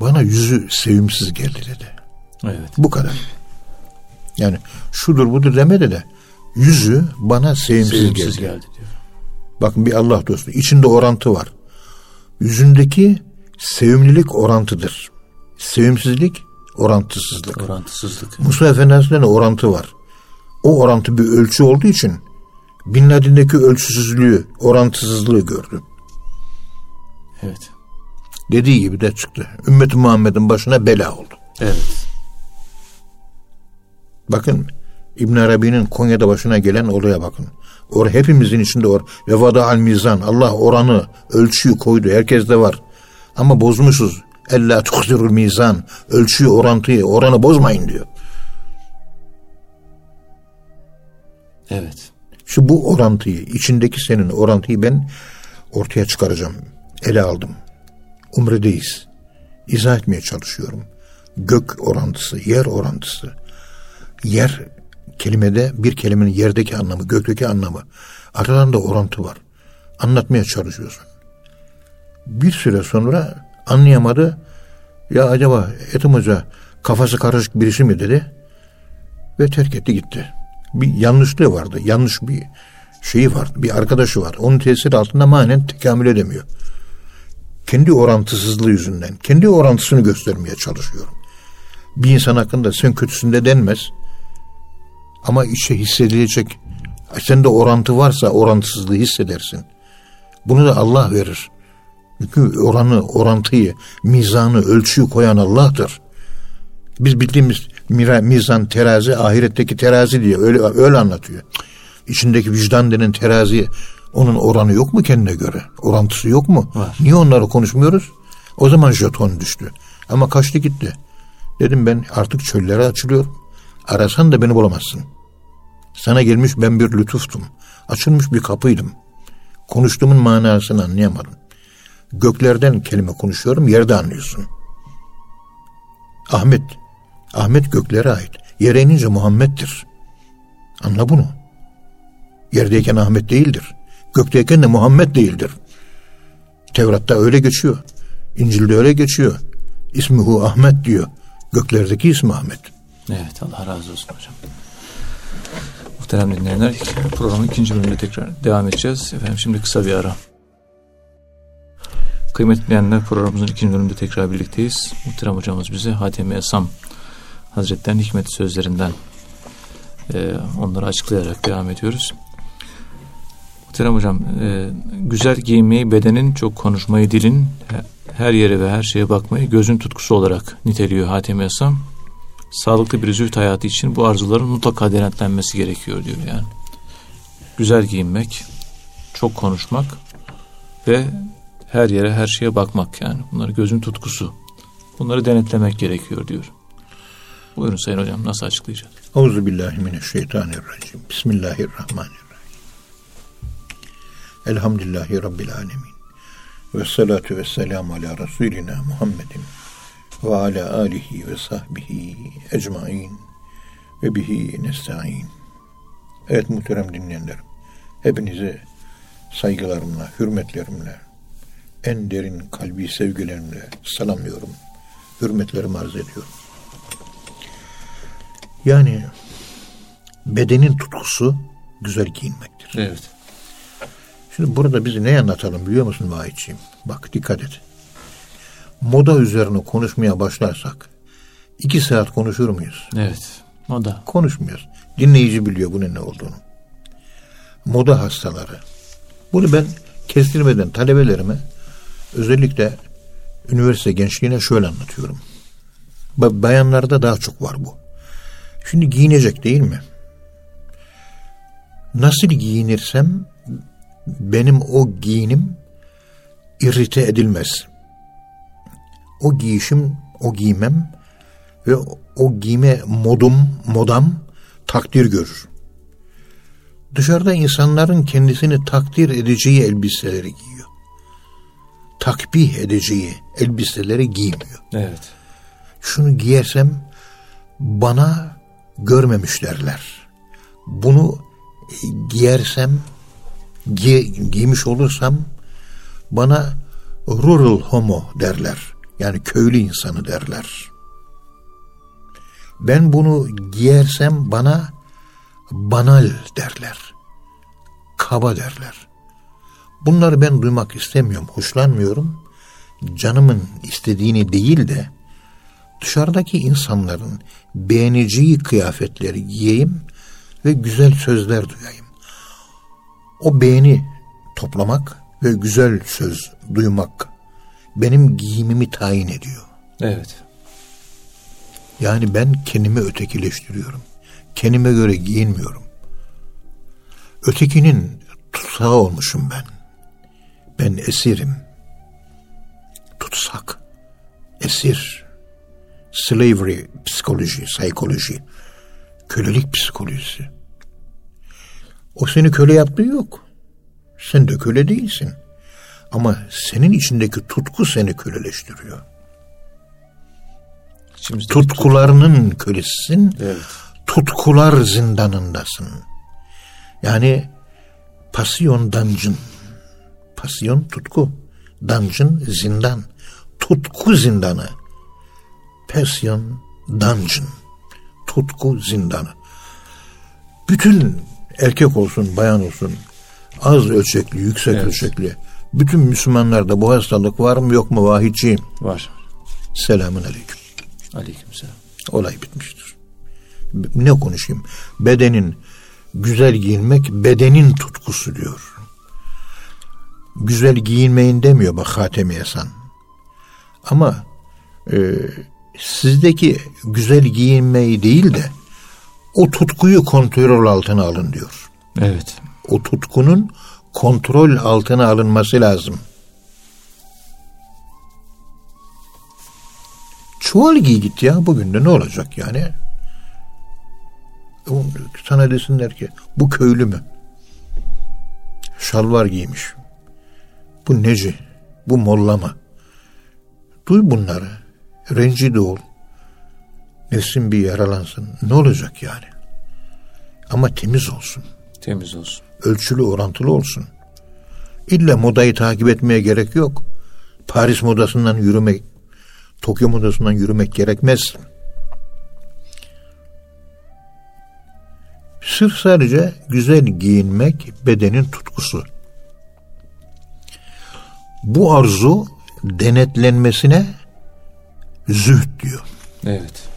bana yüzü sevimsiz geldi dedi. Evet. Bu kadar. Yani şudur budur demedi de yüzü bana sevimsiz, sevimsiz geldi. geldi diyor. Bakın bir Allah dostu. içinde orantı var. Yüzündeki sevimlilik orantıdır. Sevimsizlik orantısızlık. Orantısızlık. Musa Efendimiz'de de orantı var. O orantı bir ölçü olduğu için Bin Laden'deki ölçüsüzlüğü, orantısızlığı gördü. Evet. Dediği gibi de çıktı. Ümmet Muhammed'in başına bela oldu. Evet. Bakın İbn Arabi'nin Konya'da başına gelen olaya bakın. Or hepimizin içinde or ve vada al mizan. Allah oranı, ölçüyü koydu. Herkeste var. Ama bozmuşuz. Ella tuhzirul mizan. Ölçüyü, orantıyı, oranı bozmayın diyor. Evet. Şu bu orantıyı, içindeki senin orantıyı ben ortaya çıkaracağım. Ele aldım. Umredeyiz. İzah etmeye çalışıyorum. Gök orantısı, yer orantısı. Yer kelimede bir kelimenin yerdeki anlamı, gökteki anlamı. Aralarında orantı var. Anlatmaya çalışıyorsun. Bir süre sonra anlayamadı. Ya acaba Etim Hoca kafası karışık birisi mi dedi. Ve terk etti gitti. Bir yanlışlığı vardı. Yanlış bir şeyi var. Bir arkadaşı var. Onun tesiri altında manen tekamül edemiyor. Kendi orantısızlığı yüzünden. Kendi orantısını göstermeye çalışıyorum. Bir insan hakkında sen kötüsünde denmez. Ama içe hissedilecek sende orantı varsa orantısızlığı hissedersin. Bunu da Allah verir. Çünkü oranı, orantıyı, mizanı, ölçüyü koyan Allah'tır. Biz bildiğimiz mira, mizan, terazi, ahiretteki terazi diye öyle, öyle anlatıyor. İçindeki vicdan denen terazi onun oranı yok mu kendine göre? Orantısı yok mu? Var. Niye onları konuşmuyoruz? O zaman jeton düştü. Ama kaçtı gitti. Dedim ben artık çöllere açılıyor. Arasan da beni bulamazsın. Sana gelmiş ben bir lütuftum. Açılmış bir kapıydım. Konuştuğumun manasını anlayamadım. Göklerden kelime konuşuyorum, yerde anlıyorsun. Ahmet, Ahmet göklere ait. Yere inince Muhammed'dir. Anla bunu. Yerdeyken Ahmet değildir. Gökteyken de Muhammed değildir. Tevrat'ta öyle geçiyor. İncil'de öyle geçiyor. İsmihu Ahmet diyor. Göklerdeki ismi Ahmet. Evet Allah razı olsun hocam. Muhterem dinleyenler programın ikinci bölümünde tekrar devam edeceğiz. Efendim şimdi kısa bir ara. Kıymetli dinleyenler programımızın ikinci bölümünde tekrar birlikteyiz. Muhterem hocamız bize Hatem Esam Hazretleri'nin hikmet sözlerinden e, onları açıklayarak devam ediyoruz. Muhterem hocam, e, güzel giyinmeyi bedenin, çok konuşmayı dilin, her yere ve her şeye bakmayı gözün tutkusu olarak niteliyor Hatem Esam. Sağlıklı bir züht hayatı için bu arzuların mutlaka denetlenmesi gerekiyor diyor yani. Güzel giyinmek, çok konuşmak ve her yere her şeye bakmak yani. Bunları gözün tutkusu. Bunları denetlemek gerekiyor diyor. Buyurun Sayın Hocam nasıl açıklayacağız? Euzubillahimineşşeytanirracim. Bismillahirrahmanirrahim. Elhamdülillahi Rabbil alemin. Ve salatu ve selamu ala Resulina Muhammedin ve ala alihi ve sahbihi ecmain ve bihi nesta'in. Evet muhterem dinleyenlerim. Hepinizi saygılarımla, hürmetlerimle, en derin kalbi sevgilerimle selamlıyorum. Hürmetlerimi arz ediyorum. Yani bedenin tutkusu güzel giyinmektir. Evet. Şimdi burada bizi ne anlatalım biliyor musun Vahitciğim? Bak dikkat et. Moda üzerine konuşmaya başlarsak iki saat konuşur muyuz? Evet. Moda. Konuşmuyoruz. Dinleyici biliyor bunun ne olduğunu. Moda hastaları. Bunu ben kestirmeden talebelerime özellikle üniversite gençliğine şöyle anlatıyorum. Bayanlarda daha çok var bu. Şimdi giyinecek değil mi? Nasıl giyinirsem benim o giyinim irrite edilmez. O giyişim, o giymem ve o giyme modum, modam takdir görür. Dışarıda insanların kendisini takdir edeceği elbiseleri giyiyor. Takbih edeceği elbiseleri giymiyor. Evet. Şunu giyersem bana görmemiş derler. Bunu giyersem giy, giymiş olursam bana rural homo derler. Yani köylü insanı derler. Ben bunu giyersem bana banal derler. Kaba derler. Bunları ben duymak istemiyorum, hoşlanmıyorum. Canımın istediğini değil de dışarıdaki insanların beğeneceği kıyafetleri giyeyim ve güzel sözler duyayım. O beğeni toplamak ve güzel söz duymak benim giyimimi tayin ediyor. Evet. Yani ben kendimi ötekileştiriyorum. Kendime göre giyinmiyorum. Ötekinin tutsağı olmuşum ben. Ben esirim. Tutsak. Esir. Slavery psikoloji, psikoloji. Kölelik psikolojisi. O seni köle yaptığı yok. Sen de köle değilsin. Ama senin içindeki tutku seni köleleştiriyor. İçimizdeki Tutkularının tut... kölesisin. Evet. Tutkular zindanındasın. Yani pasyon dungeon. Pasyon tutku. Dungeon zindan. Tutku zindanı. Passion dungeon. Tutku zindanı. Bütün erkek olsun, bayan olsun, az ölçekli, yüksek evet. ölçekli. Bütün Müslümanlarda bu hastalık var mı yok mu vahidciğim? Var. Selamun aleyküm. Aleyküm selam. Olay bitmiştir. Ne konuşayım? Bedenin güzel giyinmek bedenin tutkusu diyor. Güzel giyinmeyin demiyor bak Hatemi Esan. Ama e, sizdeki güzel giyinmeyi değil de o tutkuyu kontrol altına alın diyor. Evet. O tutkunun kontrol altına alınması lazım. Çuval giy git ya bugün de ne olacak yani? Sana desinler ki bu köylü mü? Şalvar giymiş. Bu neci? Bu molla mı? Duy bunları. Rencide ol. Nefsin bir yaralansın. Ne olacak yani? Ama temiz olsun. Temiz olsun. Ölçülü orantılı olsun. İlla modayı takip etmeye gerek yok. Paris modasından yürümek, Tokyo modasından yürümek gerekmez. Sırf sadece güzel giyinmek bedenin tutkusu. Bu arzu denetlenmesine zühd diyor. Evet.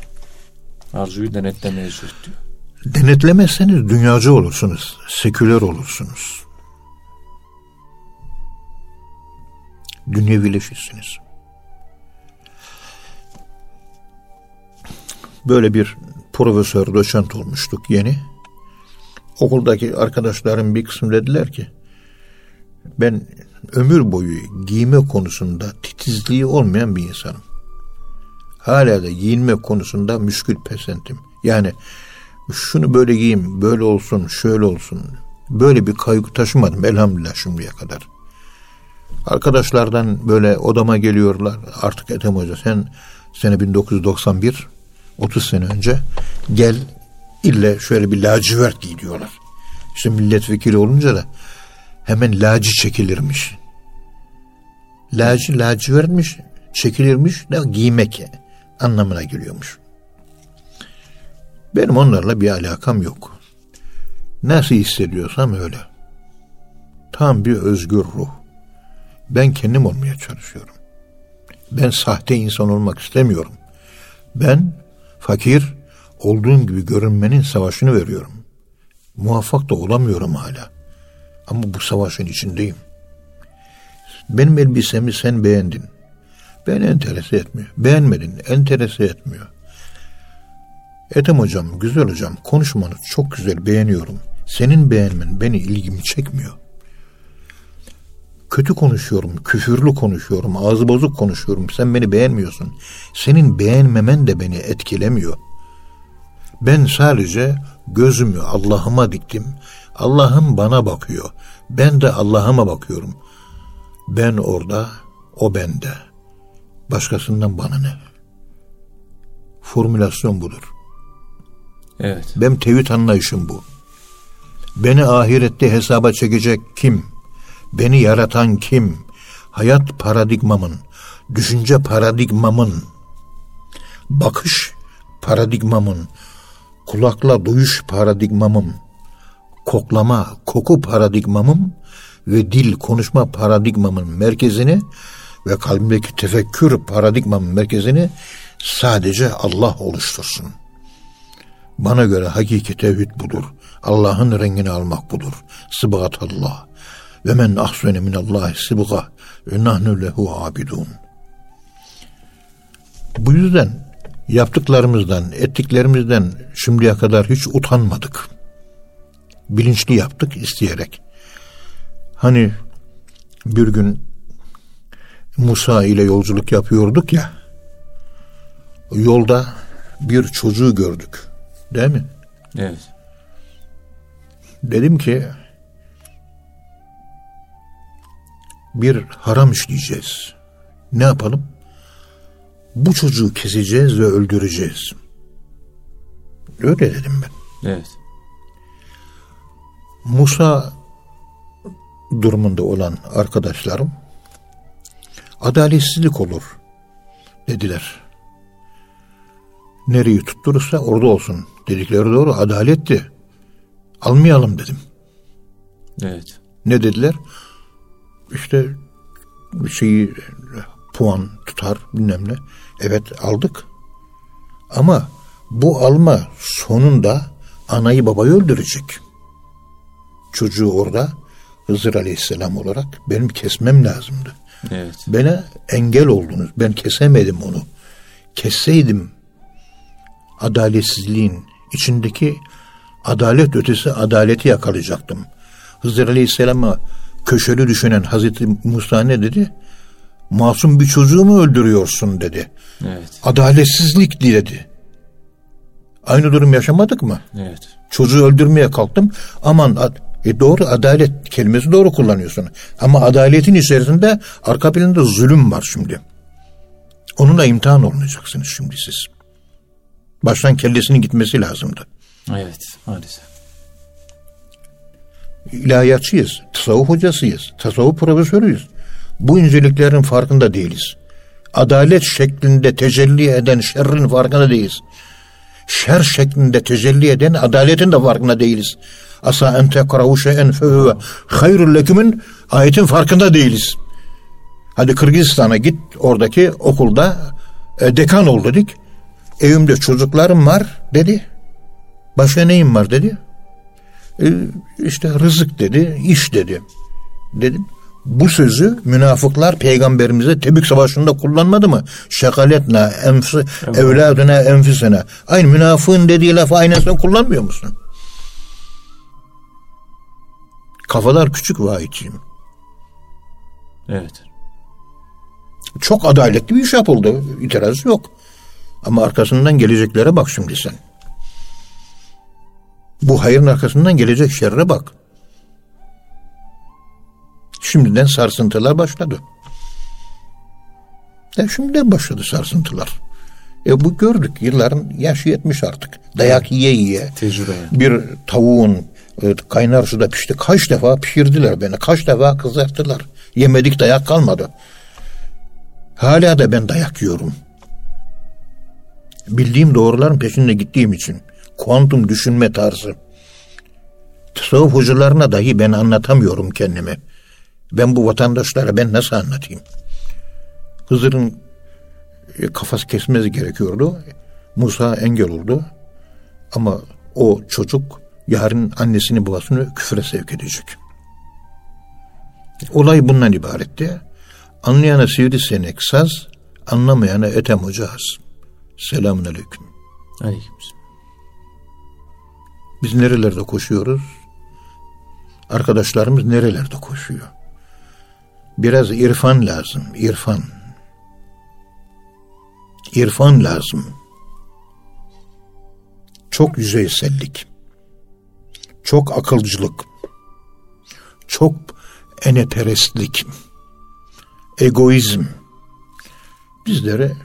Arzuyu denetlemeye zühd diyor. Denetlemezseniz dünyacı olursunuz, seküler olursunuz. Dünyevileşirsiniz. Böyle bir profesör, doçent olmuştuk yeni. Okuldaki arkadaşlarım bir kısım dediler ki ben ömür boyu giyme konusunda titizliği olmayan bir insanım. Hala da giyinme konusunda müşkül pesentim. Yani şunu böyle giyeyim, böyle olsun, şöyle olsun. Böyle bir kaygı taşımadım elhamdülillah şimdiye kadar. Arkadaşlardan böyle odama geliyorlar. Artık Ethem Hoca sen sene 1991 30 sene önce gel ille şöyle bir lacivert giy diyorlar. İşte milletvekili olunca da hemen laci çekilirmiş. Laci lacivertmiş, çekilirmiş de giymek anlamına geliyormuş. Benim onlarla bir alakam yok. Nasıl hissediyorsam öyle. Tam bir özgür ruh. Ben kendim olmaya çalışıyorum. Ben sahte insan olmak istemiyorum. Ben fakir, olduğum gibi görünmenin savaşını veriyorum. Muvaffak da olamıyorum hala. Ama bu savaşın içindeyim. Benim elbisemi sen beğendin. Ben enterese etmiyor. Beğenmedin, enterese etmiyor. Ethem hocam, güzel hocam, konuşmanız çok güzel, beğeniyorum. Senin beğenmen beni ilgimi çekmiyor. Kötü konuşuyorum, küfürlü konuşuyorum, ağzı bozuk konuşuyorum. Sen beni beğenmiyorsun. Senin beğenmemen de beni etkilemiyor. Ben sadece gözümü Allah'ıma diktim. Allah'ım bana bakıyor. Ben de Allah'ıma bakıyorum. Ben orada, o bende. Başkasından bana ne? Formülasyon budur. Evet. Benim tevhid anlayışım bu. Beni ahirette hesaba çekecek kim? Beni yaratan kim? Hayat paradigmamın, düşünce paradigmamın, bakış paradigmamın, kulakla duyuş paradigmamın, koklama, koku paradigmamın ve dil konuşma paradigmamın merkezini ve kalbimdeki tefekkür paradigmamın merkezini sadece Allah oluştursun. Bana göre hakiki tevhid budur. Allah'ın rengini almak budur. Sıbgat Allah. Ve men ahsene minallahi sıbga ve nahnu lehu abidun. Bu yüzden yaptıklarımızdan, ettiklerimizden şimdiye kadar hiç utanmadık. Bilinçli yaptık isteyerek. Hani bir gün Musa ile yolculuk yapıyorduk ya. Yolda bir çocuğu gördük. Değil mi? Evet. Dedim ki bir haram işleyeceğiz. Ne yapalım? Bu çocuğu keseceğiz ve öldüreceğiz. Öyle dedim ben. Evet. Musa durumunda olan arkadaşlarım adaletsizlik olur dediler. Nereyi tutturursa orada olsun dedikleri doğru adaletti. Almayalım dedim. Evet. Ne dediler? İşte şeyi puan tutar bilmem ne. Evet aldık. Ama bu alma sonunda anayı babayı öldürecek. Çocuğu orada Hızır Aleyhisselam olarak benim kesmem lazımdı. Evet. Bana engel oldunuz. Ben kesemedim onu. Kesseydim adaletsizliğin içindeki adalet ötesi adaleti yakalayacaktım. Hızır Aleyhisselam'a köşeli düşünen Hazreti Musa ne dedi? Masum bir çocuğu mu öldürüyorsun dedi. Evet. Adaletsizlik diledi. Aynı durum yaşamadık mı? Evet. Çocuğu öldürmeye kalktım. Aman e doğru adalet kelimesi doğru kullanıyorsun. Ama adaletin içerisinde arka planda zulüm var şimdi. Onunla imtihan olunacaksınız şimdi siz. Baştan kellesinin gitmesi lazımdı. Evet maalesef. İlahiyatçıyız, tasavvuf hocasıyız, tasavvuf profesörüyüz. Bu inceliklerin farkında değiliz. Adalet şeklinde tecelli eden şerrin farkında değiliz. Şer şeklinde tecelli eden adaletin de farkında değiliz. Asa en tekrahu şeyen fehuve hayrul lekümün ayetin farkında değiliz. Hadi Kırgızistan'a git oradaki okulda e, dekan ol dedik. Evimde çocuklarım var dedi. Başka neyim var dedi. E, işte rızık dedi, iş dedi. Dedim. Bu sözü münafıklar peygamberimize Tebük Savaşı'nda kullanmadı mı? Şekaletna, enfsi, evet. evladına, enfisine. Aynı münafığın dediği lafı aynısını kullanmıyor musun? Kafalar küçük vahiyçiyim. Evet. Çok adaletli bir iş yapıldı. İtiraz yok. Ama arkasından geleceklere bak şimdi sen. Bu hayırın arkasından gelecek şerre bak. Şimdiden sarsıntılar başladı. Ya şimdiden başladı sarsıntılar. E bu gördük yılların yaşı yetmiş artık. Dayak yiye yiye. Tecrübe. Bir tavuğun e, kaynar suda pişti. Kaç defa pişirdiler beni. Kaç defa kızarttılar. Yemedik dayak kalmadı. Hala da ben dayak yiyorum. Bildiğim doğruların peşinde gittiğim için. Kuantum düşünme tarzı. Tasavvuf hocalarına dahi ben anlatamıyorum kendimi. Ben bu vatandaşlara ben nasıl anlatayım? Hızır'ın e, kafası kesmesi gerekiyordu. Musa engel oldu. Ama o çocuk yarın annesini babasını küfre sevk edecek. Olay bundan ibaretti. Anlayana sivrisinek saz, anlamayana etem hocaz. Selamun aleyküm. Aleyküm. Biz nerelerde koşuyoruz? Arkadaşlarımız nerelerde koşuyor? Biraz irfan lazım, irfan. İrfan lazım. Çok yüzeysellik. Çok akılcılık. Çok eneperestlik. Egoizm. Bizlere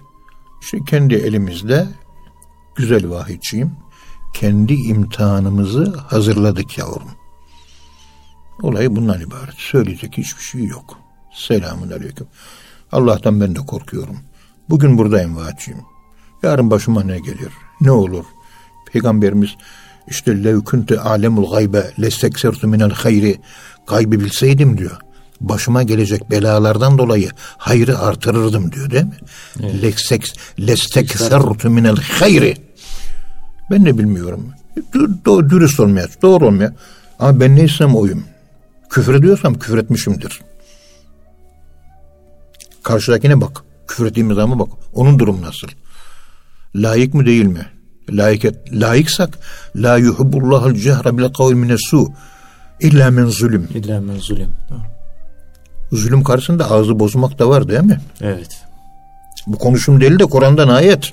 işte kendi elimizde güzel vahiyçiyim. Kendi imtihanımızı hazırladık yavrum. Olay bundan ibaret. Söyleyecek hiçbir şey yok. Selamun aleyküm. Allah'tan ben de korkuyorum. Bugün buradayım vaçiyim. Yarın başıma ne gelir? Ne olur? Peygamberimiz işte lev kuntu alemul gaybe lesteksertu minel hayri gaybı bilseydim diyor. Başıma gelecek belalardan dolayı hayrı artırırdım diyor değil mi? Evet. Lesteksertu minel hayri. Ben de bilmiyorum. Dürüst olmaya, doğru olmaya. Ama ben neysem oyum. Küfür ediyorsam küfür etmişimdir. Karşıdakine bak. Küfür ettiğimiz zaman bak. Onun durumu nasıl? Layık mı değil mi? Layık layıksak la yuhibbullahul cehre bil kavl minesu illa men zulüm. İlla men zulüm. Zulüm karşısında ağzı bozmak da var değil mi? Evet. Bu konuşum değil de Kur'an'dan ayet.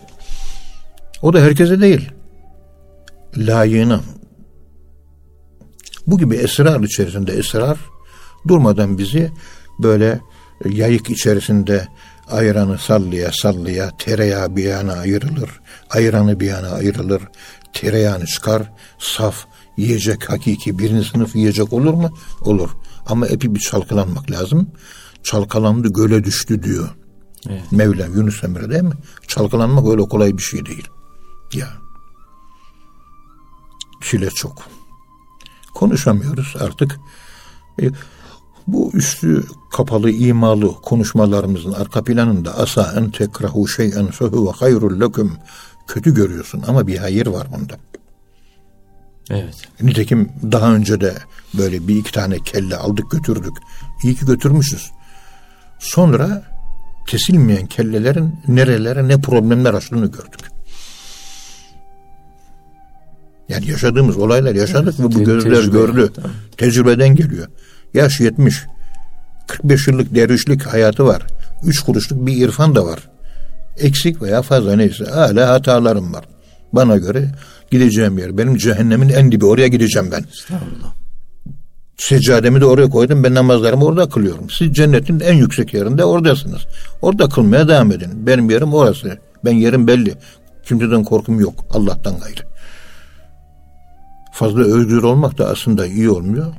O da herkese değil. Layığına. Bu gibi esrar içerisinde esrar durmadan bizi böyle yayık içerisinde ayranı sallaya sallaya tereyağı bir yana ayrılır. Ayranı bir yana ayrılır. Tereyağını çıkar. Saf yiyecek hakiki birinci sınıf yiyecek olur mu? Olur. Ama epi bir çalkalanmak lazım. Çalkalandı göle düştü diyor. Evet. Mevla Yunus Emre değil mi? Çalkalanmak öyle kolay bir şey değil. Ya. Çile çok. Konuşamıyoruz artık. E, bu üstü kapalı imalı konuşmalarımızın arka planında asa en tekrahu şey'en fehuve hayrul leküm kötü görüyorsun ama bir hayır var bunda. Evet. Nitekim daha önce de böyle bir iki tane kelle aldık götürdük. İyi ki götürmüşüz. Sonra kesilmeyen kellelerin nerelere ne problemler açtığını gördük. Yani yaşadığımız olaylar yaşadık evet, ve bu gözler gördü. Tamam. Tecrübeden geliyor. Yaş 70. 45 yıllık dervişlik hayatı var. 3 kuruşluk bir irfan da var. Eksik veya fazla neyse hala hatalarım var. Bana göre gideceğim yer. Benim cehennemin en dibi. Oraya gideceğim ben. Estağfurullah. Seccademi de oraya koydum. Ben namazlarımı orada kılıyorum. Siz cennetin en yüksek yerinde oradasınız. Orada kılmaya devam edin. Benim yerim orası. Ben yerim belli. Kimseden korkum yok. Allah'tan gayrı. Fazla özgür olmak da aslında iyi olmuyor.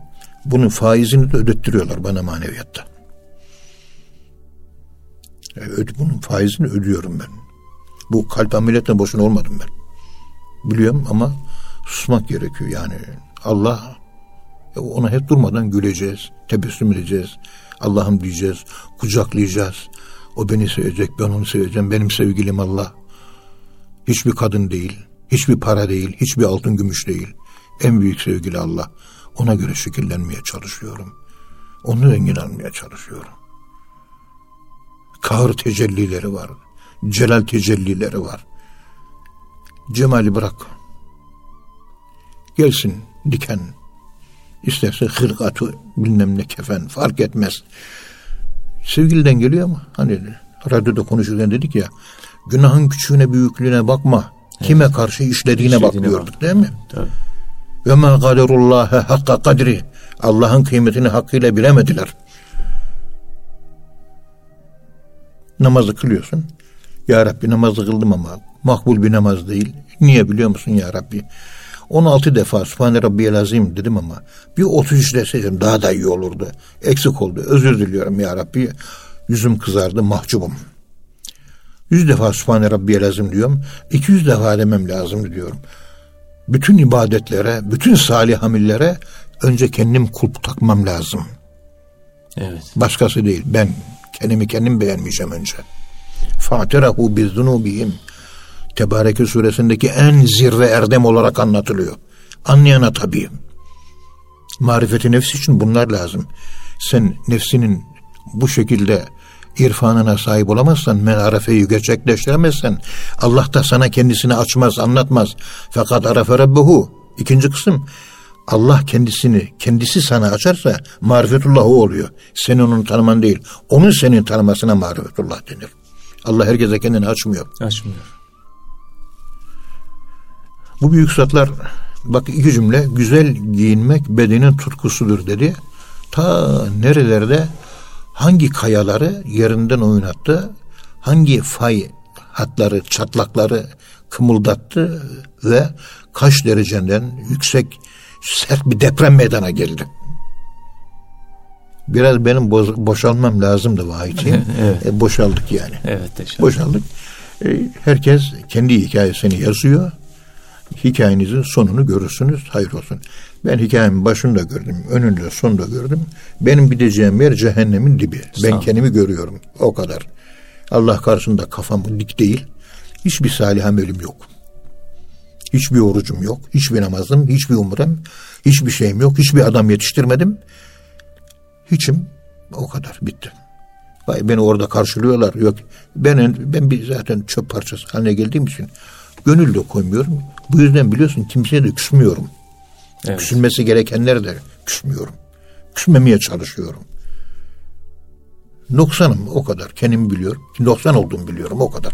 Bunun faizini de ödettiriyorlar bana maneviyatta. Evet, bunun faizini ödüyorum ben. Bu kalp ameliyatına boşuna olmadım ben. Biliyorum ama susmak gerekiyor yani. Allah ona hep durmadan güleceğiz, tebessüm edeceğiz. Allah'ım diyeceğiz, kucaklayacağız. O beni sevecek, ben onu seveceğim. Benim sevgilim Allah. Hiçbir kadın değil, hiçbir para değil, hiçbir altın gümüş değil. En büyük sevgili Allah. Ona göre şekillenmeye çalışıyorum. Onu zengin almaya çalışıyorum. Kahır tecellileri var. Celal tecellileri var. Cemali bırak. Gelsin diken. İsterse hırkatı bilmem ne kefen fark etmez. Sevgiliden geliyor ama hani radyoda konuşurken dedik ya günahın küçüğüne büyüklüğüne bakma. Evet. Kime karşı işlediğine, işlediğine bakıyorduk bak. değil mi? Tabii. Ve ma kaderullâhe hakka kadri. Allah'ın kıymetini hakkıyla bilemediler. Namazı kılıyorsun. Ya Rabbi namazı kıldım ama makbul bir namaz değil. Niye biliyor musun ya Rabbi? 16 defa Sübhane Rabbiyel Azim dedim ama bir 33 deseydim daha da iyi olurdu. Eksik oldu. Özür diliyorum ya Rabbi. Yüzüm kızardı mahcubum. 100 defa Sübhane Rabbiyel Azim diyorum. 200 defa demem lazım diyorum. Bütün ibadetlere, bütün salih amillere önce kendim kulp takmam lazım. Evet. Başkası değil. Ben kendimi kendim beğenmeyeceğim önce. Fatirahu bizzunubihim. Tebareke suresindeki en zirve erdem olarak anlatılıyor. Anlayana tabii. Marifeti nefs için bunlar lazım. Sen nefsinin bu şekilde irfanına sahip olamazsan, menarefeyi gerçekleştiremezsen, Allah da sana kendisini açmaz, anlatmaz. Fakat arafe rabbuhu. İkinci kısım, Allah kendisini, kendisi sana açarsa marifetullah o oluyor. Senin onu tanıman değil. Onun senin tanımasına marifetullah denir. Allah herkese kendini açmıyor. Açmıyor. Bu büyük zatlar bak iki cümle güzel giyinmek bedenin tutkusudur dedi. Ta nerelerde hangi kayaları yerinden oynattı, hangi fay hatları, çatlakları kımıldattı ve kaç dereceden yüksek sert bir deprem meydana geldi. Biraz benim boz, boşalmam lazımdı vahiyciğim. [laughs] evet. E, boşaldık yani. Evet. Teşekkür. Boşaldık. E, herkes kendi hikayesini yazıyor. Hikayenizin sonunu görürsünüz. Hayır olsun. Ben hikayemin başını da gördüm. Önünde sonunu da gördüm. Benim gideceğim yer cehennemin dibi. Ben kendimi görüyorum. O kadar. Allah karşısında kafam dik değil. Hiçbir salih amelim yok. Hiçbir orucum yok. Hiçbir namazım, hiçbir umrem, hiçbir şeyim yok. Hiçbir adam yetiştirmedim. Hiçim o kadar bitti. Vay beni orada karşılıyorlar. Yok ben ben bir zaten çöp parçası haline geldiğim için gönül de koymuyorum. Bu yüzden biliyorsun kimseye de küsmüyorum. Evet. Küsülmesi gerekenler de küsmüyorum. Küsmemeye çalışıyorum. Noksanım o kadar. Kendimi biliyorum. Noksan olduğumu biliyorum o kadar.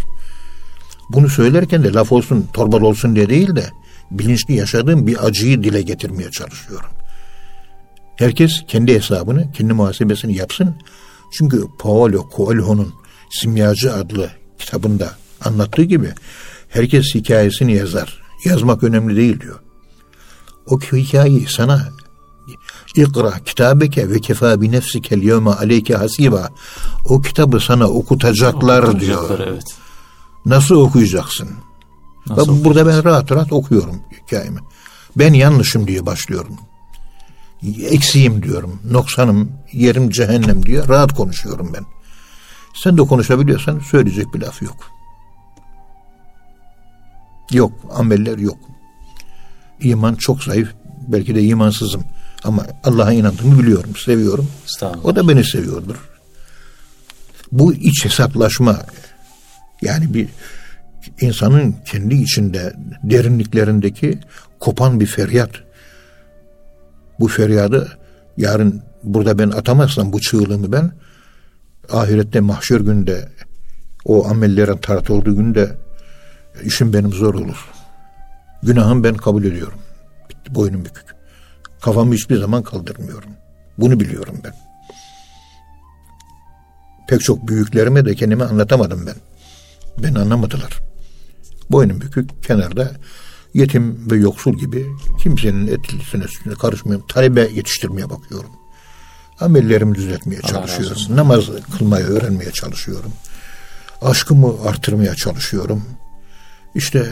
Bunu söylerken de laf olsun, torbal olsun diye değil de bilinçli yaşadığım bir acıyı dile getirmeye çalışıyorum. Herkes kendi hesabını, kendi muhasebesini yapsın. Çünkü Paolo Coelho'nun Simyacı adlı kitabında anlattığı gibi herkes hikayesini yazar. Yazmak önemli değil diyor. O hikayeyi sana İkra kitabeke ve kefa bi nefsikel yevme aleyke hasiba. O kitabı sana okutacaklar diyor. Evet. Nasıl okuyacaksın? Nasıl burada ben rahat rahat okuyorum hikayemi. Ben yanlışım diye başlıyorum. Eksiğim diyorum. Noksanım, yerim cehennem diye rahat konuşuyorum ben. Sen de konuşabiliyorsan söyleyecek bir laf yok. Yok, ameller yok. İman çok zayıf. Belki de imansızım. Ama Allah'a inandığımı biliyorum, seviyorum. O da beni seviyordur. Bu iç hesaplaşma yani bir insanın kendi içinde derinliklerindeki kopan bir feryat. Bu feryadı yarın burada ben atamazsam bu çığlığımı ben ahirette mahşer günde o amellerin tartıldığı günde işim benim zor olur. Günahım ben kabul ediyorum. Bitti, boynum bükük. Kafamı hiçbir zaman kaldırmıyorum. Bunu biliyorum ben. Pek çok büyüklerime de kendimi anlatamadım ben. Beni anlamadılar. Boynum bükük, kenarda yetim ve yoksul gibi kimsenin etilisine sütüne karışmıyorum. Talebe yetiştirmeye bakıyorum. Amellerimi düzeltmeye Allah çalışıyorum. Namaz kılmayı öğrenmeye çalışıyorum. Aşkımı artırmaya çalışıyorum. İşte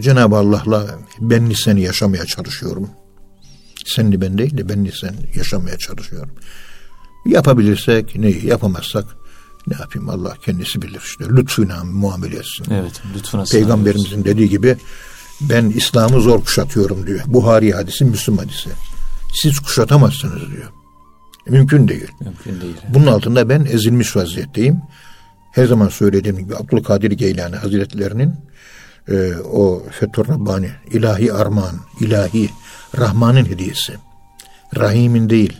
Cenab-ı Allah'la benli seni yaşamaya çalışıyorum. Senli ben değil de benli sen yaşamaya çalışıyorum. Yapabilirsek neyi yapamazsak ne yapayım Allah kendisi bilir işte lütfuna muamele etsin. Evet lütfuna Peygamberimizin dediği gibi ben İslam'ı zor kuşatıyorum diyor. Buhari hadisi Müslüm hadisi. Siz kuşatamazsınız diyor. Mümkün değil. Mümkün değil. Bunun altında ben ezilmiş vaziyetteyim. Her zaman söylediğim gibi Abdülkadir Geylani Hazretlerinin e, o Fethur Rabbani, ilahi armağan, ilahi Rahman'ın hediyesi. Rahim'in değil,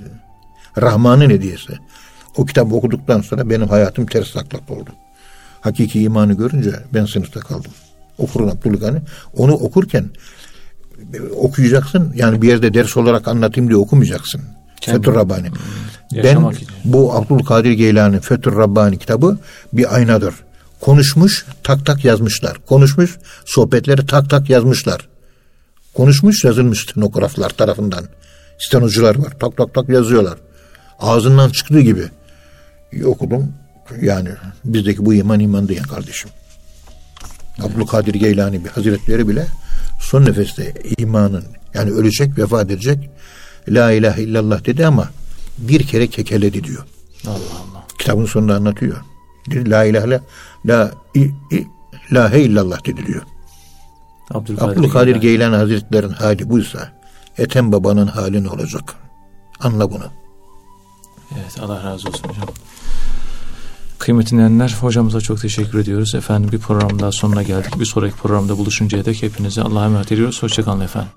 Rahman'ın hediyesi. O kitabı okuduktan sonra benim hayatım ters taklak oldu. Hakiki imanı görünce ben sınıfta kaldım. Okurun Abdülgani. Onu okurken e, okuyacaksın. Yani bir yerde ders olarak anlatayım diye okumayacaksın. Kendi- Fethur Rabbani. Ben Yaşamak için. bu Abdülkadir Geylani Fethur Rabbani kitabı bir aynadır. Konuşmuş, tak tak yazmışlar. Konuşmuş, sohbetleri tak tak yazmışlar. Konuşmuş, yazılmış stenograflar tarafından. Stenocular var, tak tak tak yazıyorlar. Ağzından çıktığı gibi. Okudum. Yani bizdeki bu iman iman değil kardeşim. Abdülkadir Geylani bir hazretleri bile son nefeste imanın yani ölecek, vefat edecek. La ilahe illallah dedi ama bir kere kekeledi diyor. Allah Allah. Kitabın sonunda anlatıyor. Dedi, la ilahe la, la i, i, la he illallah dedi diyor. Abdülkadir, Abdülkadir Geylani. Geylani Hazretleri'nin hali buysa Ethem babanın hali ne olacak? Anla bunu. Evet Allah razı olsun hocam. Kıymetli dinleyenler hocamıza çok teşekkür ediyoruz. Efendim bir program daha sonuna geldik. Bir sonraki programda buluşuncaya dek hepinize Allah'a emanet ediyoruz. Hoşçakalın efendim.